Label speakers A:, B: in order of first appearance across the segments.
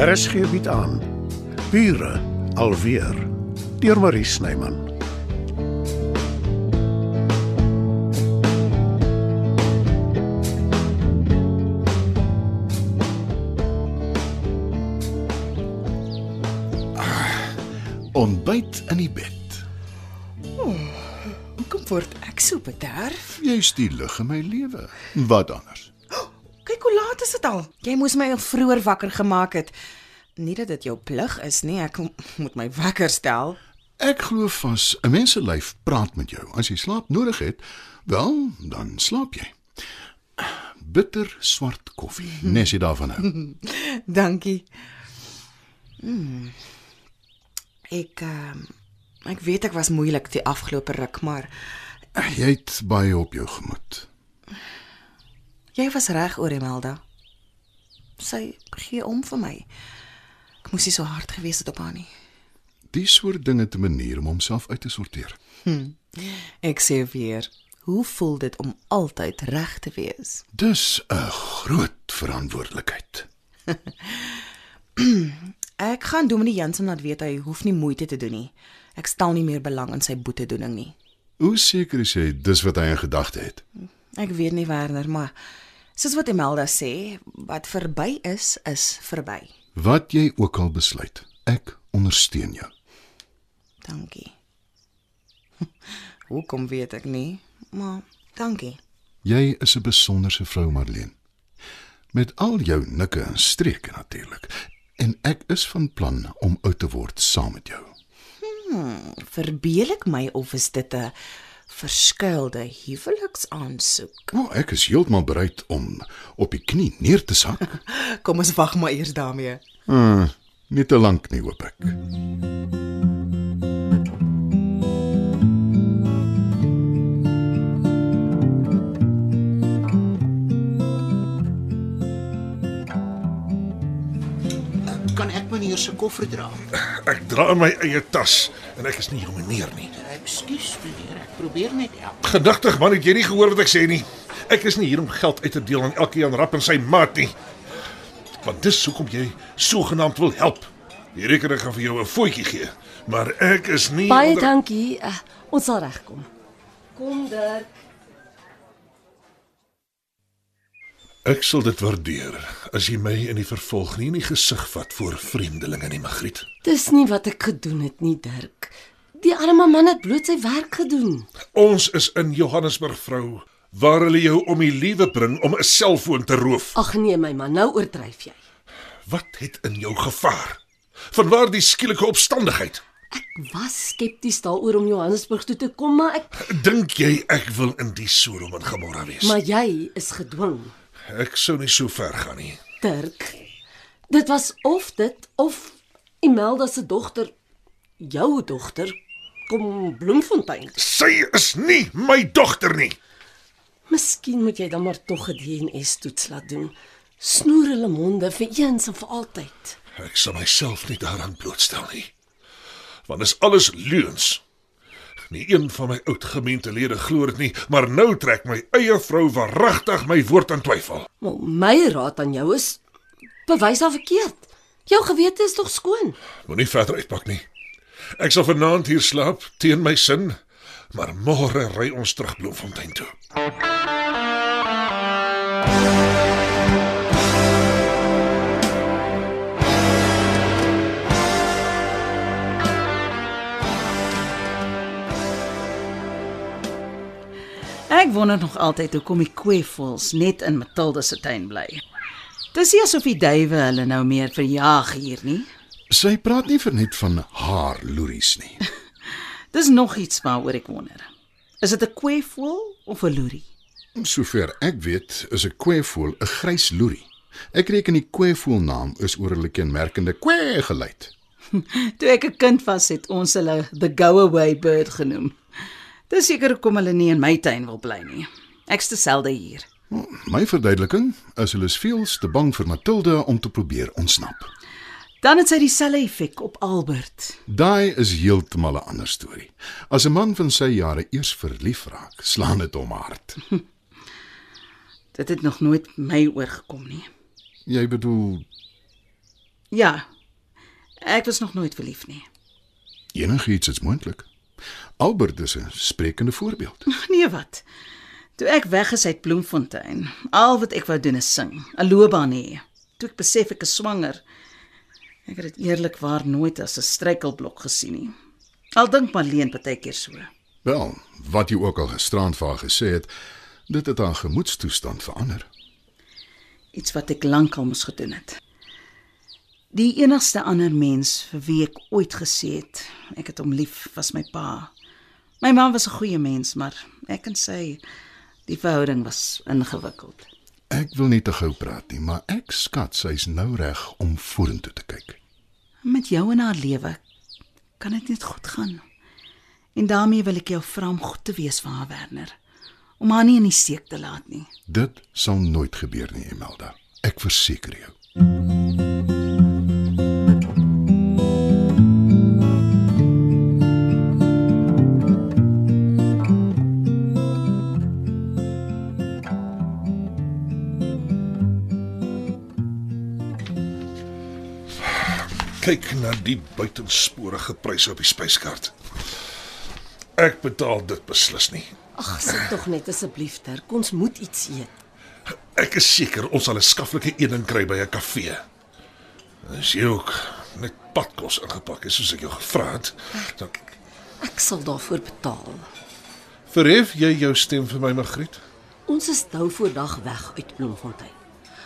A: RSG bied aan Bure alweer deur Marie Snyman.
B: Ontbyt in die bed.
C: Hoekom word ek so bederf?
B: Jy's die lig in my lewe. Wat anders?
C: Kyk hoe laat is dit al. Jy moes my al vroeër wakker gemaak het. Nie dat dit jou plig is nie, ek moet my wekker stel.
B: Ek glo vas 'n mens se lyf praat met jou. As jy slaap nodig het, wel, dan slaap jy. Bitter swart koffie. Nes jy daarvan hou.
C: Dankie. Hmm. Ek um, ek weet ek was moeilik die afgelope ruk, maar
B: Jy het baie op jou gemoed.
C: Jy was reg oor Emelda. Sy gee om vir my. Ek moes nie so hard gewees het op haar nie.
B: Die soort dinge te manier om homself uit te sorteer.
C: Ek sê weer, hoe voel dit om altyd reg te wees?
B: Dis 'n groot verantwoordelikheid.
C: Ek gaan Dominee Jansen laat weet hy hoef nie moeite te doen nie. Ek stel nie meer belang in sy boetedoening nie.
B: Hoe seker is jy dis wat hy in gedagte het?
C: Ek weet nie Werner, maar soos wat Emelda sê, wat verby is, is verby.
B: Wat jy ook al besluit, ek ondersteun jou.
C: Dankie. Hoekom weet ek nie, maar dankie.
B: Jy is 'n besonderse vrou, Marlene. Met al jou nikke en streke natuurlik. En ek is van plan om oud te word saam met jou.
C: Verbeel ek my of is dit 'n verskuilde huweliksaansoek?
B: O, oh, ek is heeltemal bereid om op die knie neer te sak.
C: Kom ons wag maar eers daarmee.
B: Uh, nie te lank nie, hoop ek.
D: Kan ek meneer se koffer dra?
E: Ek dra my eie tas en ek is nie jou meneer nie.
D: Ekskuus meneer, ek probeer net help.
E: Gedigtig man, het jy nie gehoor wat ek sê nie? Ek is nie hier om geld uit te deel aan elkeen rap en sy maat nie. Want dis hoekom jy sogenaamd wil help. Die rekening gaan vir jou 'n voetjie gee, maar ek is nie
F: Baie
E: onder-
F: dankie. Uh, ons sal regkom. Kom Dirk.
E: Ek sal dit waardeer as jy my in die vervolg nie in die gesig vat voor vreemdelinge nie, Magriet.
F: Dis nie wat ek gedoen het nie, Dirk. Die arme man het bloot sy werk gedoen.
E: Ons is in Johannesburg, vrou, waar hulle jou om die liewe bring om 'n selfoon te roof.
F: Ag nee, my man, nou oordryf jy.
E: Wat het in jou gevaar? Vanwaar die skielike opstandigheid?
F: Ek was skepties daaroor om Johannesburg toe te kom, maar ek
E: Dink jy ek wil in die Sodom en Gomorra wees?
F: maar jy is gedwing.
E: Ek sou nie so ver gaan nie.
F: Dirk. Dit was of dit of Imelda se dogter jou dogter kom Bloemfontein.
E: Sy is nie my dogter nie.
F: Miskien moet jy dan maar tog 'n DNA-toets laat doen. Snoer hulle monde vir eens en vir altyd.
E: Ek sal myself nie daaraan blootstel nie. Want is alles leuns. Nie een van my oud gemeentelede glo dit nie, maar nou trek my eie vrou waaragtig my woord in twyfel.
F: Maar my raad aan jou is bewys haar verkeerd. Jou gewete is tog skoon.
E: Moenie verder uitpak nie. Ek sal vanaand hier slaap teen my sin, maar môre ry ons terug Bloemfontein toe.
G: Ek wonder nog altyd hoekom die kweevoels net in Matilda se tuin bly. Dis nie asof die duwe hulle nou meer verjaag hier nie.
B: Sy praat nie vir net van haar loeries nie.
G: Dis nog iets waaroor ek wonder. Is dit 'n kweevoel of 'n loerie?
B: Sover ek weet, is 'n kweevoël 'n grys loerie. Ek reken die kweevoël naam is oor hulle kenmerkende kwee geluid.
G: Toe ek 'n kind was, het ons hulle the go away bird genoem. Dis seker hoekom hulle nie in my tuin wil bly nie. Ek's te selde hier.
B: My verduideliking is hulle is veels te bang vir Matilda om te probeer ontsnap.
G: Dan het sy dieselfde effek op Albert.
B: Daai is heeltemal 'n ander storie. As 'n man van sy jare eers verlief raak, slaan dit hom hard.
G: Dit het nog nooit my oorgekom nie.
B: Jy bedoel
G: Ja. Ek was nog nooit verlief nie.
B: Enigiets is moontlik. Albert is 'n sprekende voorbeeld.
G: Nee wat. Toe ek weg is uit Bloemfontein, al wat ek wou doen is sing, 'n loopbaan hê. Toe ek besef ek is swanger. Ek het dit eerlikwaar nooit as 'n struikelblok gesien nie. Al dink Marleen partykeer so.
B: Wel, wat jy ook al gisterand vir haar gesê het, dit het haar gemoedstoestand verander.
G: Iets wat ek lankal moes gedoen het. Die enigste ander mens vir wie ek ooit gesê het ek het hom lief was my pa. My ma was 'n goeie mens, maar ek kan sê die verhouding was ingewikkeld.
B: Ek wil nie te gou praat nie, maar ek skat sy's nou reg om vorentoe te kyk.
G: Met jou in haar lewe kan dit net goed gaan. En daarmee wil ek jou vra om goed te wees vir haar Werner. Om haar nie in die steek te laat nie.
B: Dit sal nooit gebeur nie, Imelda. Ek verseker jou.
E: Kyk na die buitensporige pryse op die spyskaart. Ek betaal dit beslis nie.
F: Ag, sit tog net asseblief, Dirk. Ons moet iets eet.
E: Ek is seker ons sal 'n skaflike ening kry by 'n kafee. As jy ook net padkos ingepak het soos ek jou gevra het, dan
F: Ek sal daarvoor betaal.
E: verhef jy jou stem vir my, Magriet?
F: Ons is nou voor dag weg uit Bloemfontein.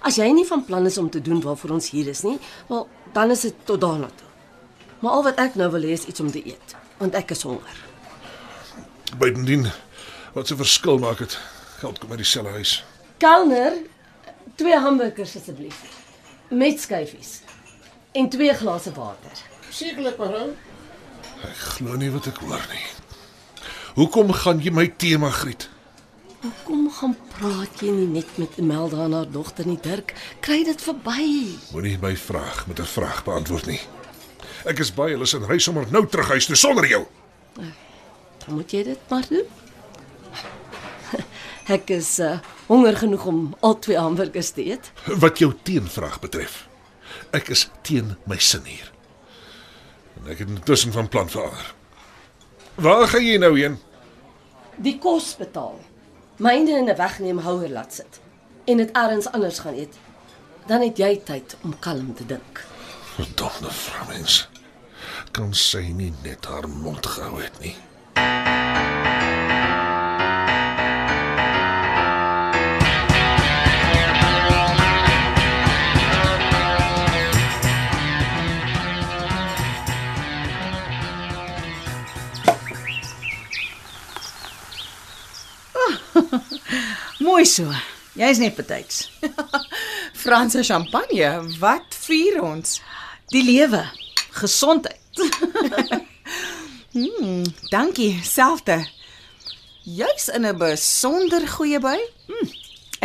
F: As jy nie van plan is om te doen waarvoor ons hier is nie, wel, dan is dit tot daarna toe. Maar al wat ek nou wil hê is iets om te eet, want ek is honger.
E: Buitendien, wat se verskil maak dit? Geld kom uit dieselfde huis.
F: Kelner, twee hamburgers asseblief. Met skyfies. En twee glase water.
D: Sekerlik, mevrou.
E: Ek glo nie wat ek hoor nie. Hoekom gaan jy my te, Magriet?
F: Kom gaan praat jy nie net met Imelda en haar dogter nie, Dirk. Kry dit verby.
E: Moenie my vraag met 'n vraag beantwoord nie. Ek is baie lus en ry sommer nou terug huis toe sonder jou.
F: Dan moet jy dit maar doen. Ek is uh, honger genoeg om al twee hamburgers te eet.
E: Wat jou teenvraag betref, ek is teen my sin hier. En ek het intussen van plan verander. Waar gaan jy nou heen?
F: Die kos betaal. Myne in 'n wegneem houer laat sit en dit elders anders gaan eet. Dan het jy tyd om kalm te dink.
E: Verdomde vrouens. Kan sy nie net haar mond gehou het nie?
G: Mooi so. Jy's net betyds.
C: Franse champagne, wat vier ons?
G: Die lewe, gesondheid.
C: Dankie, selfde. Jy's in 'n besonder goeie by.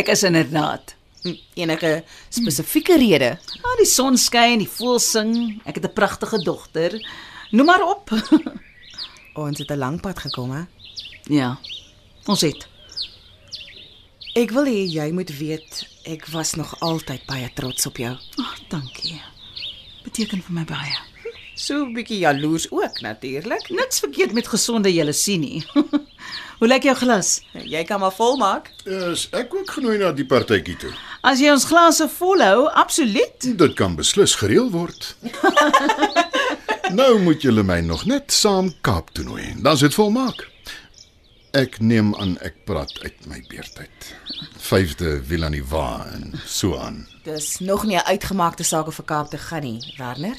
G: Ek is inderdaad.
C: Hm, Enige spesifieke rede?
G: Ah, die son skyn, die voëls sing. Ek het 'n pragtige dogter. Noem maar op.
C: Ons het 'n lang pad gekom, hè.
G: ja. Ons het.
C: Ek wil hê jy moet weet ek was nog altyd baie trots op jou.
G: Ag, oh, dankie. Beteken vir my baie.
C: So 'n bietjie jaloers ook natuurlik.
G: Niks verkeerd met gesonde jaloesie nie. Hoe lyk jou glas?
C: Jy kan maar volmaak.
B: Is ek ook genooi na die partytjie toe?
G: As jy ons glase volhou, absoluut.
B: Dit kan beslis gereël word. nou moet julle my nog net saam Kaap toe nooi. Dan's dit volmaak. Ek neem aan ek praat uit my beurtyd. Vyfde Villaniva en so aan.
C: Dis nog nie 'n uitgemaakte saak om vir Kaap te gaan nie, Werner.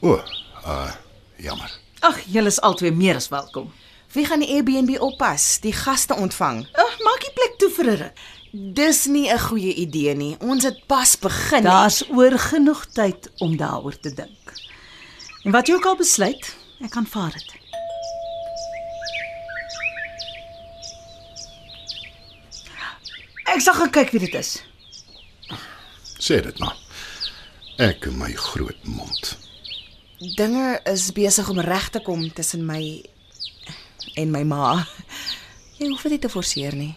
B: O, uh jammer.
G: Ag, julle is albei meer as welkom.
C: Wie gaan die Airbnb oppas, die gaste ontvang?
G: Ag, maak die plek toe vir 'n ruk.
C: Dis nie 'n goeie idee nie. Ons het pas begin.
G: Daar's oor genoeg tyd om daaroor te dink. En wat jy ook al besluit, ek aanvaar dit. Ek sal gaan kyk wie dit is.
B: Sê dit maar. Ek en my groot mond.
C: dinge is besig om reg te kom tussen my en my ma. Jy hoef dit nie te forceer nie.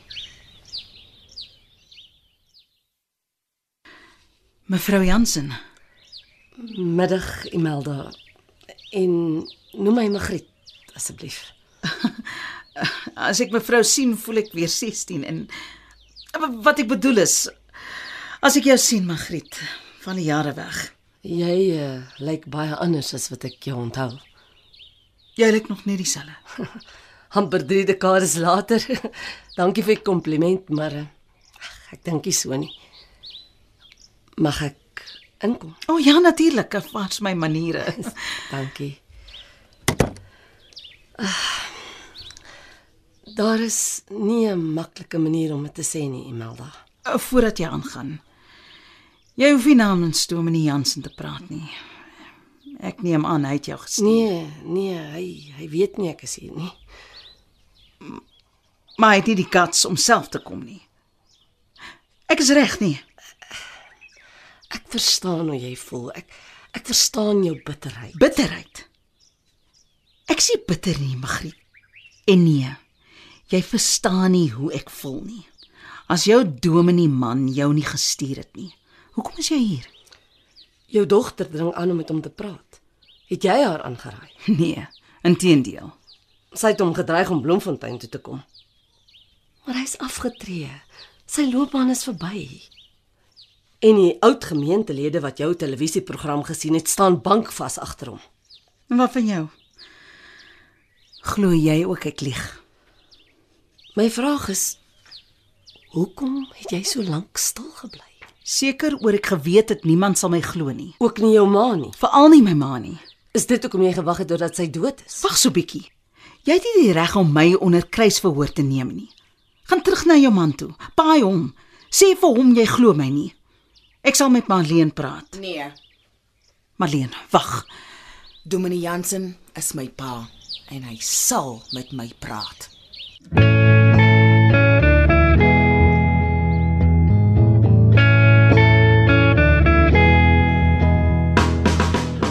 G: Mevrou Jansen,
F: Middag, Imelda. En noem my Magriet asseblief.
G: As ek mevrou sien, voel ek weer 16 en wat ek bedoel is as ek jou sien, Magriet, van die jare weg.
F: Jy uh, lyk baie anders as wat ek jou onthou.
G: Jy lyk nog net dieselfde.
F: amper 3 dekades later. Dankie vir die kompliment, maar eh, ag, ek dink nie so nie. Mag ek inkom?
G: O oh, ja, natuurlik, wat's my maniere.
F: Dankie. Ah, Daar is nie 'n maklike manier om dit te sê nie, Imelda.
G: Uh, Voordat jy aangaan. Jy hoef nie namens Dominee Jansen te praat nie. Ek neem aan hy het jou gesien.
F: Nee, nee, hy hy weet nie ek is hier nie.
G: Maar hy het nie die kats om self te kom nie. Ek is reg nie.
F: Ek verstaan hoe jy voel. Ek ek verstaan jou bitterheid.
G: Bitterheid. Ek sê bitter nie, Magriet. En nee. Jy verstaan nie hoe ek voel nie. As jou dominee man jou nie gestuur het nie. Hoekom is jy hier?
F: Jou dogter dring aan om met hom te praat. Het jy haar aangeraai?
G: Nee, inteendeel.
F: Sy het hom gedreig om Bloemfontein toe te kom. Maar hy's afgetree. Sy loopbaan is verby. En die oud gemeentelede wat jou televisieprogram gesien het, staan bankvas agter hom.
G: En wat van jou? Glo jy ook ek lieg?
F: My vraag is hoekom het jy so lank stil gebly?
G: Seker oor ek geweet het niemand sal my glo nie.
F: Ook nie jou ma nie.
G: Veral nie my ma nie.
F: Is dit hoekom jy gewag het totdat sy dood is?
G: Wag so bietjie. Jy het nie die reg om my onder kruisverhoor te neem nie. Gaan terug na jou man toe. Paai hom. Sê vir hom jy glo my nie. Ek sal met Marleen praat.
C: Nee,
G: Marleen, wag.
C: Dominee Jansen is my pa en hy sal met my praat.